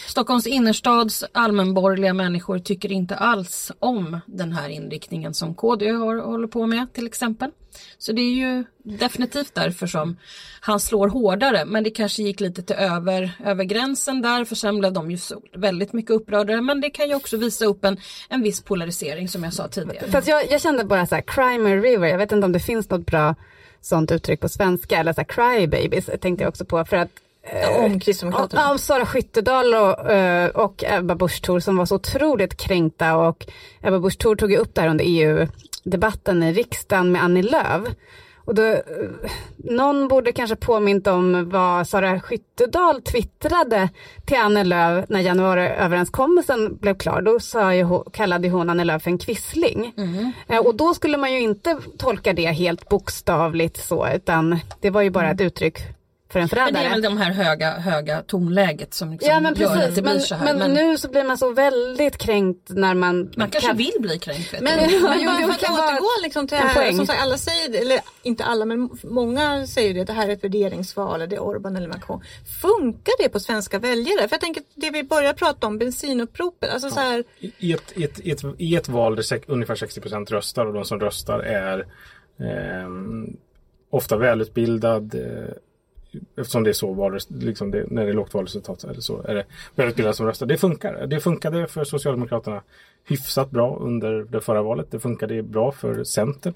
Speaker 4: Stockholms innerstads allmänborgerliga människor tycker inte alls om den här inriktningen som KD har, håller på med till exempel. Så det är ju definitivt därför som han slår hårdare. Men det kanske gick lite till över, över gränsen där för sen blev de ju så, väldigt mycket upprörda. Men det kan ju också visa upp en, en viss polarisering som jag sa tidigare.
Speaker 5: För att jag, jag kände bara så här, crime river, jag vet inte om det finns något bra sånt uttryck på svenska, eller så här, cry babies tänkte jag också på för att
Speaker 3: Om Kristdemokraterna.
Speaker 5: Ja, om Sara Skyttedal och, eh, och Ebba Busch Thor som var så otroligt kränkta och Ebba Busch Thor tog ju upp det här under EU-debatten i riksdagen med Annie Lööf. Och då, eh, någon borde kanske påmint om vad Sara Skyttedal twittrade till Annie Lööf när januariöverenskommelsen blev klar. Då sa ju, kallade hon Annie Lööf för en kvissling. Eh, Och då skulle man ju inte tolka det helt bokstavligt så utan det var ju bara ett uttryck för en
Speaker 4: Men
Speaker 5: förrädare.
Speaker 4: det är väl de här höga, höga tonläget som liksom
Speaker 5: Ja men
Speaker 4: gör att
Speaker 5: precis,
Speaker 4: det blir
Speaker 5: men,
Speaker 4: så här.
Speaker 5: men, nu så blir man så väldigt kränkt när man...
Speaker 4: man kanske
Speaker 5: kan-
Speaker 4: vill bli kränkt. Vet
Speaker 3: Men,
Speaker 4: du.
Speaker 3: men
Speaker 5: jo,
Speaker 3: att
Speaker 5: kan vara
Speaker 3: återgå liksom till det här, som sagt, alla säger det, eller inte alla men många säger det, att det här är ett värderingsval, det är Orban eller Macron. Funkar det på svenska väljare? För jag tänker det vi börjar prata om, bensinuppropet, alltså så här,
Speaker 6: I ett, i, ett, i, ett, I ett val där ungefär 60% röstar och de som röstar är ehm, ofta välutbildad eh, eftersom det är så val, liksom det, när det är lågt valresultat eller så är det välutbildade som röstar. Det funkar. Det funkade för Socialdemokraterna hyfsat bra under det förra valet. Det funkade bra för Centern.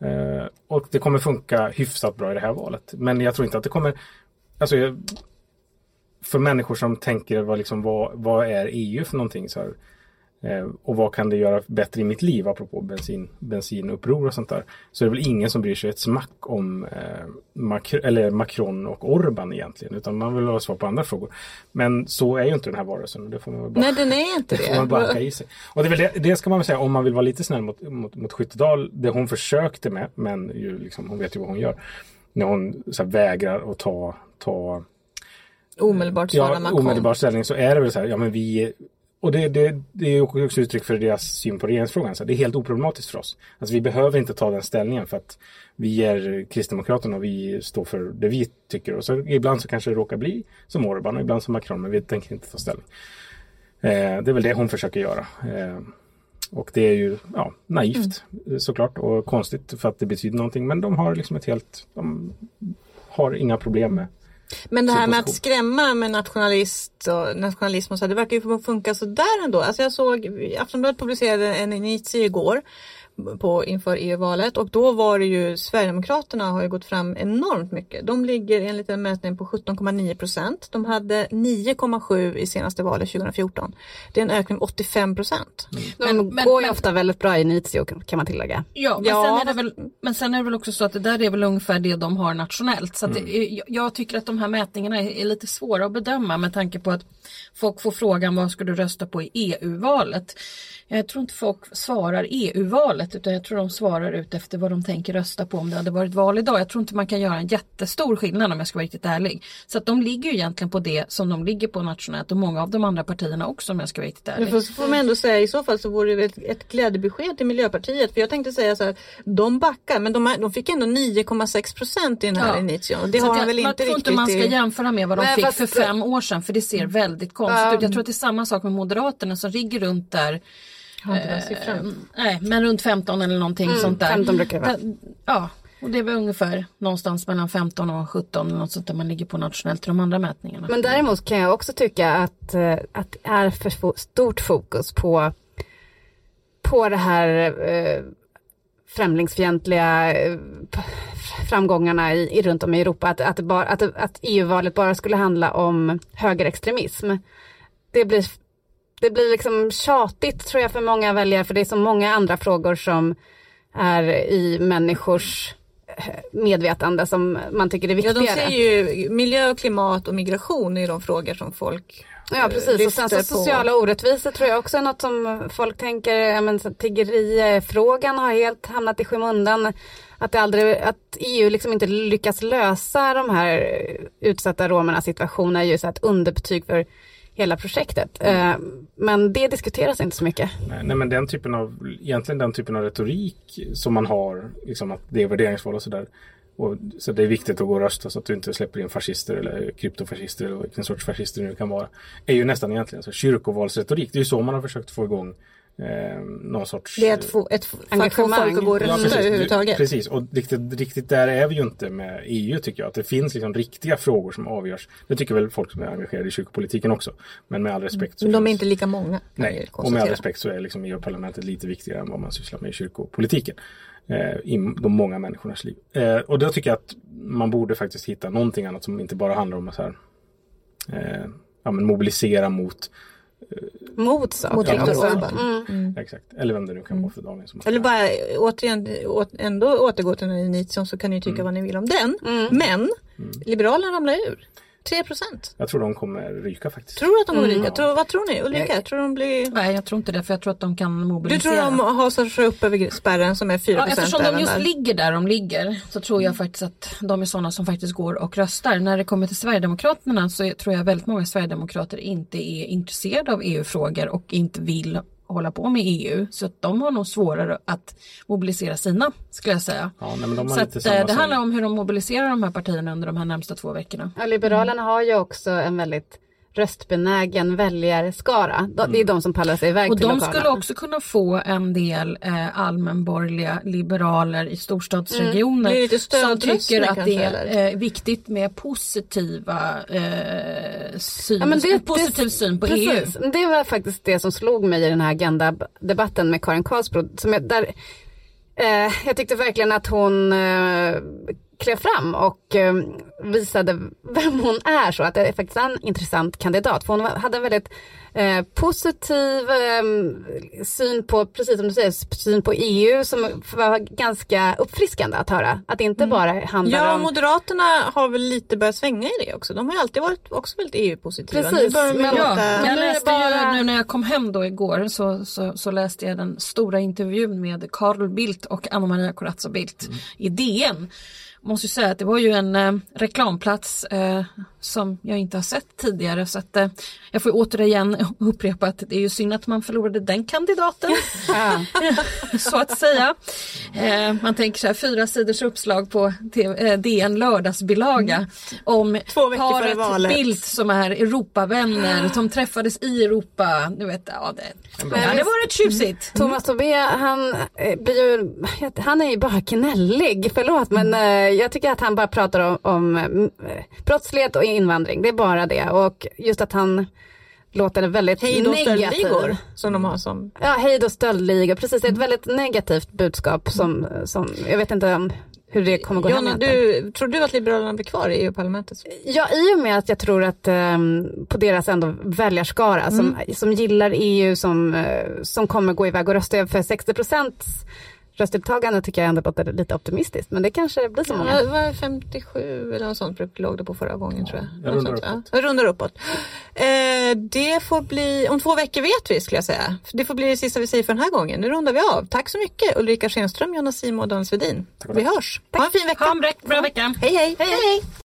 Speaker 6: Eh, och det kommer funka hyfsat bra i det här valet. Men jag tror inte att det kommer Alltså jag, för människor som tänker vad, liksom, vad, vad är EU för någonting? Så här, och vad kan det göra bättre i mitt liv apropå bensin, bensinuppror och sånt där. Så är det väl ingen som bryr sig ett smack om eh, Macron, eller Macron och Orban egentligen. Utan man vill ha svar på andra frågor. Men så är ju inte den här varelsen. Det får man bara,
Speaker 3: nej den är inte
Speaker 6: det får man bara i sig. Och det, är väl det, det ska man väl säga om man vill vara lite snäll mot, mot, mot Skyttedal. Det hon försökte med, men ju, liksom, hon vet ju vad hon gör. När hon här, vägrar att ta, ta
Speaker 3: Omedelbart svara
Speaker 6: ja,
Speaker 3: Macron.
Speaker 6: omedelbar ställning så är det väl så här, ja men vi och det, det, det är också uttryck för deras syn på regeringsfrågan. Så det är helt oproblematiskt för oss. Alltså vi behöver inte ta den ställningen för att vi är Kristdemokraterna och vi står för det vi tycker. Och så ibland så kanske det råkar bli som Orban och ibland som Macron men vi tänker inte ta ställning. Eh, det är väl det hon försöker göra. Eh, och det är ju ja, naivt såklart och konstigt för att det betyder någonting. Men de har liksom ett helt, de har inga problem med
Speaker 3: Men det här med att skrämma med nationalist och nationalism och så, det verkar ju funka sådär ändå. Alltså jag såg, Aftonbladet publicerade en initio igår på, inför EU-valet och då var det ju Sverigedemokraterna har ju gått fram enormt mycket. De ligger enligt en mätning på 17,9 procent. De hade 9,7 i senaste valet 2014. Det är en ökning med 85 procent.
Speaker 5: De
Speaker 4: Men- men-
Speaker 5: går ju
Speaker 4: men-
Speaker 5: ofta väldigt bra i Nitio kan man tillägga.
Speaker 4: Ja, men,
Speaker 3: Ja,
Speaker 4: sen är det väl, men sen är det väl också så att det där är väl ungefär det de har nationellt. Så att det,
Speaker 6: Mm.
Speaker 4: jag, jag tycker att de här mätningarna är, är lite svåra att bedöma med tanke på att folk får frågan vad ska du rösta på i EU-valet. Jag tror inte folk svarar EU-valet utan jag tror de svarar ut efter vad de tänker rösta på om det hade varit val idag. Jag tror inte man kan göra en jättestor skillnad om jag ska vara riktigt ärlig. Så att de ligger ju egentligen på det som de ligger på nationellt och många av de andra partierna också om jag ska vara riktigt ärlig.
Speaker 3: Men för, så får man ändå säga i så fall så vore det väl ett, ett glädjebesked till Miljöpartiet. För jag tänkte säga så här, de backar men de, är, de fick ändå 9,6 procent i den här
Speaker 4: Ja.
Speaker 3: inition. Det
Speaker 4: Så
Speaker 3: har
Speaker 4: jag,
Speaker 3: väl
Speaker 4: man
Speaker 3: inte
Speaker 4: tror
Speaker 3: riktigt
Speaker 4: inte man ska
Speaker 3: i...
Speaker 4: jämföra med vad de
Speaker 5: Nej,
Speaker 4: fick
Speaker 5: fast-
Speaker 4: för fem år sedan för det ser väldigt konstigt ut. Jag tror att det är samma sak med Moderaterna som ligger runt där.
Speaker 3: Har inte den siffran.
Speaker 4: Eh, nej, men runt 15 eller någonting sånt där.
Speaker 5: 15 brukar det vara.
Speaker 4: Ja, och det är väl ungefär någonstans mellan 15 och 17 eller något sånt där man ligger på nationellt i de andra mätningarna.
Speaker 5: Men däremot kan jag också tycka att, eh, att det är för stort fokus på, på det här eh, främlingsfientliga framgångarna i, i, runt om i Europa. Att, att, bara, att, att EU-valet bara skulle handla om högerextremism. Det blir, det blir liksom tjatigt tror jag för många väljare för det är så många andra frågor som är i människors medvetande som man tycker är
Speaker 3: Ja,
Speaker 5: viktigare.
Speaker 3: de säger ju miljö, klimat och migration är de frågor som folk
Speaker 5: Ja precis och sen så sociala orättvisor tror jag också är något som folk tänker, ja, men tiggerifrågan har helt hamnat i skymundan. Att, det aldrig, att EU liksom inte lyckas lösa de här utsatta romernas situation är ju så ett underbetyg för hela projektet. Eh, men det diskuteras inte så mycket.
Speaker 6: Nej, nej men den typen av, egentligen den typen av retorik som man har, liksom att det är värderingsval och sådär. Så det är viktigt att gå och rösta så att du inte släpper in fascister eller kryptofascister eller vilken sorts fascister det nu kan vara. Är ju nästan egentligen så kyrkovalsretorik. Det är ju så man har försökt få igång eh, någon sorts...
Speaker 3: Det är att få, ett, för att få
Speaker 5: Engagemang.
Speaker 3: folk att gå och
Speaker 6: Ja, precis.
Speaker 3: överhuvudtaget.
Speaker 6: Precis, och riktigt, riktigt där är vi ju inte med EU tycker jag. Att det finns liksom riktiga frågor som avgörs. Det tycker väl folk som är engagerade i kyrkopolitiken också. Men med all respekt så
Speaker 3: de är
Speaker 6: finns-
Speaker 3: inte lika många.
Speaker 6: Nej, och med all respekt så är liksom EU-parlamentet lite viktigare än vad man sysslar med i kyrkopolitiken. Eh, I de många människornas liv. Eh, och då tycker jag att man borde faktiskt hitta någonting annat som inte bara handlar om att så här, eh, ja, men mobilisera mot,
Speaker 5: Mot saker.
Speaker 3: Mot Viktor
Speaker 6: mot-
Speaker 3: Orbán.
Speaker 5: Mm.
Speaker 6: exakt, eller vem det nu kan vara för dagen. Som
Speaker 3: Eller bara återigen, å, ändå återgå till Nitson så kan ni tycka vad ni vill om den. Men Liberalerna ramlar ur. 3 procent.
Speaker 6: Jag tror de kommer ryka faktiskt.
Speaker 3: Tror du att de kommer ryka? Tror, vad tror ni Ulrika? Tror de blir...
Speaker 4: Nej, jag tror inte det för jag tror att de kan
Speaker 3: Du
Speaker 4: mobilisera.
Speaker 3: tror de hasar sig upp över spärren som är 4
Speaker 4: Ja,
Speaker 3: procent?
Speaker 4: eftersom de just
Speaker 3: där?
Speaker 4: ligger där de ligger så tror jag faktiskt att de är sådana som faktiskt går och röstar. När det kommer till Sverigedemokraterna så tror jag väldigt många Sverigedemokrater inte är intresserade av EU-frågor och inte vill hålla på med EU. Så att de har nog svårare att mobilisera sina skulle jag säga.
Speaker 6: Ja, nej, men de har
Speaker 4: så
Speaker 6: lite
Speaker 4: att,
Speaker 6: samma
Speaker 4: eh, det
Speaker 6: som-
Speaker 4: handlar om hur de mobiliserar de här partierna under de här närmsta två veckorna.
Speaker 5: Ja, Liberalerna har ju också en väldigt röstbenägen väljarskara. De- Det är de som pallar sig iväg
Speaker 4: Och
Speaker 5: till
Speaker 4: de
Speaker 5: lokalerna.
Speaker 4: skulle också kunna få en del eh, allmänborgerliga liberaler i storstadsregioner
Speaker 3: det lite
Speaker 4: som tycker att det
Speaker 3: kanske,
Speaker 4: är eh, viktigt med positiva eh, syn,
Speaker 5: Ja, det-
Speaker 4: positiv
Speaker 5: det-
Speaker 4: syn på
Speaker 5: precis.
Speaker 4: EU.
Speaker 5: Det var faktiskt det som slog mig i den här Agenda-debatten med Karin Karlsbro. Som jag, där, eh, jag tyckte verkligen att hon eh, klev fram och eh, visade vem hon är så att det är faktiskt en intressant kandidat. För hon hade en väldigt eh, positiv eh, syn på, precis som du säger, syn på EU som var ganska uppfriskande att höra. Att det inte bara handlar
Speaker 3: Ja,
Speaker 5: om
Speaker 3: Moderaterna har väl lite börjat svänga i det också. De har ju alltid varit också väldigt EU-positiva.
Speaker 5: Precis, men-
Speaker 4: Ja,
Speaker 5: Men
Speaker 4: jag läste
Speaker 5: bara-
Speaker 4: ju nu när jag kom hem då igår så, så, så läste jag den stora intervjun med Carl Bildt och Anna Maria Corazza Bildt i DN. Måste ju säga att det var ju en eh, reklamplats eh, som jag inte har sett tidigare så att eh, jag får återigen upprepa att det är ju synd att man förlorade den kandidaten. så att säga. Eh, man tänker så här fyra sidors uppslag på TV, eh, DN lördagsbilaga om
Speaker 3: Två
Speaker 4: paret. Bildt som är Europavänner som träffades i Europa. Du vet, ja, det, ja, det var rätt tjusigt.
Speaker 5: Thomas Tobé, han, eh, blir han är ju bara gnällig, förlåt men eh, jag tycker att han bara pratar om, om eh, brottslighet och invandring, det är bara det och just att han låter väldigt
Speaker 3: Hej då
Speaker 5: negativ.
Speaker 3: stöldligor som de har som
Speaker 5: Ja, hej då stöldligor, precis det är ett väldigt negativt budskap som, som jag vet inte om hur det kommer gå hem
Speaker 3: Johnny,
Speaker 5: egentligen.
Speaker 3: du, tror du att Liberalerna blir kvar i EU-parlamentet?
Speaker 5: Ja, i och med att jag tror att ehm, på deras ändå väljarskara som, som gillar EU, som, eh, som kommer gå iväg och rösta för 60 procents röstdeltagande tycker jag ändå låter lite optimistiskt. Men det kanske blir så många.
Speaker 3: Ja, det var 57 eller något sånt låg det på förra gången tror jag.
Speaker 6: jag rundar
Speaker 3: sånt,
Speaker 6: uppåt.
Speaker 3: Ja, jag rundar uppåt. Eh, det får bli, om två veckor vet vi skulle jag säga. Det får bli det sista vi säger för den här gången. Nu rundar vi av. Tack så mycket Ulrika Schenström, Jonna Simo och Dan Svedin. Vi hörs. Ha en fin vecka.
Speaker 4: Ha en bra, bra vecka.
Speaker 3: Hej hej. hej, hej.